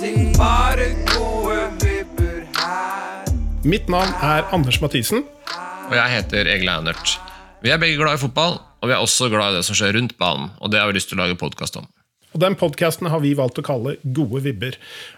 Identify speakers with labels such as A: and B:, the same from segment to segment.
A: allting bare gode vibber her. Mitt navn er Anders Mathisen.
B: Og jeg heter Egil Einert. Vi er begge glad i fotball, og vi er også glad i det som skjer rundt banen. Og det har vi lyst til å lage podkast om.
A: Og Den podkasten har vi valgt å kalle Gode vibber.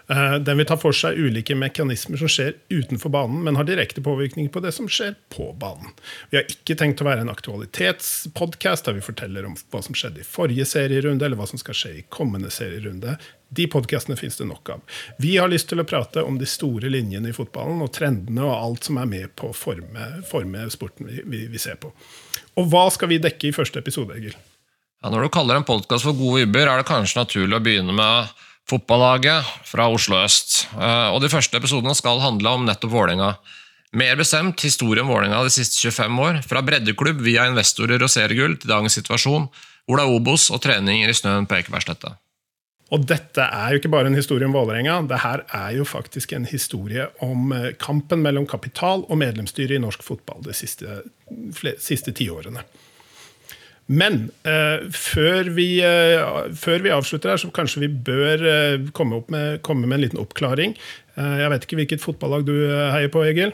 A: Eh, Den vil ta for seg ulike mekanismer som skjer utenfor banen, men har direkte påvirkning på det som skjer på banen. Vi har ikke tenkt å være en aktualitetspodkast der vi forteller om hva som skjedde i forrige serierunde, eller hva som skal skje i kommende serierunde. De podkastene fins det nok av. Vi har lyst til å prate om de store linjene i fotballen og trendene og alt som er med på å forme, forme sporten vi, vi, vi ser på. Og hva skal vi dekke i første episode, Egil?
B: Ja, når du kaller en podkast for Gode vibber, er det kanskje naturlig å begynne med fotballaget fra Oslo øst. Eh, Og De første episodene skal handle om nettopp Vålerenga. Mer bestemt historien om Vålerenga de siste 25 år. Fra breddeklubb via investorer og seriegull til dagens situasjon, hvor det er Obos og treninger i snøen på Ekebergsletta.
A: Og dette er jo ikke bare en historie om Vålerenga. Det her er jo faktisk en historie om eh, kampen mellom kapital og medlemsstyret i norsk fotball de siste, siste tiårene. Men eh, før, vi, eh, før vi avslutter her, så kanskje vi bør eh, komme, med, komme med en liten oppklaring. Eh, jeg vet ikke hvilket fotballag du eh, heier på, Egil?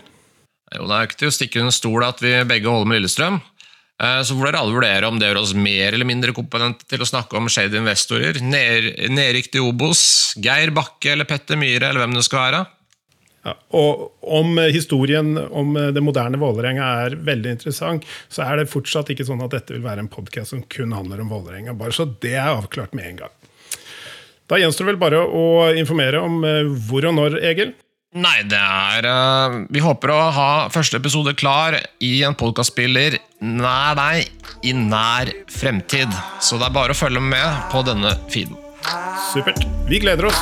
B: Jo, Det er ikke til å stikke under stol at vi begge holder med Lillestrøm. Eh, Så får dere alle vurdere om det gjør oss mer eller mindre kompetente til å snakke om shady investorer. Ner- Nedrykk til Obos, Geir Bakke eller Petter Myhre eller hvem det skal være.
A: Ja, og om eh, historien om eh, det moderne Vålerenga er veldig interessant, så er det fortsatt ikke sånn at dette vil være en podkast som kun handler om Vålerenga. Bare så det er avklart med en gang. Da gjenstår det vel bare å informere om eh, hvor og når, Egil.
B: Nei, det er Vi håper å ha første episode klar i en podkastspiller nær deg i nær fremtid. Så det er bare å følge med på denne feeden.
A: Supert. Vi gleder oss.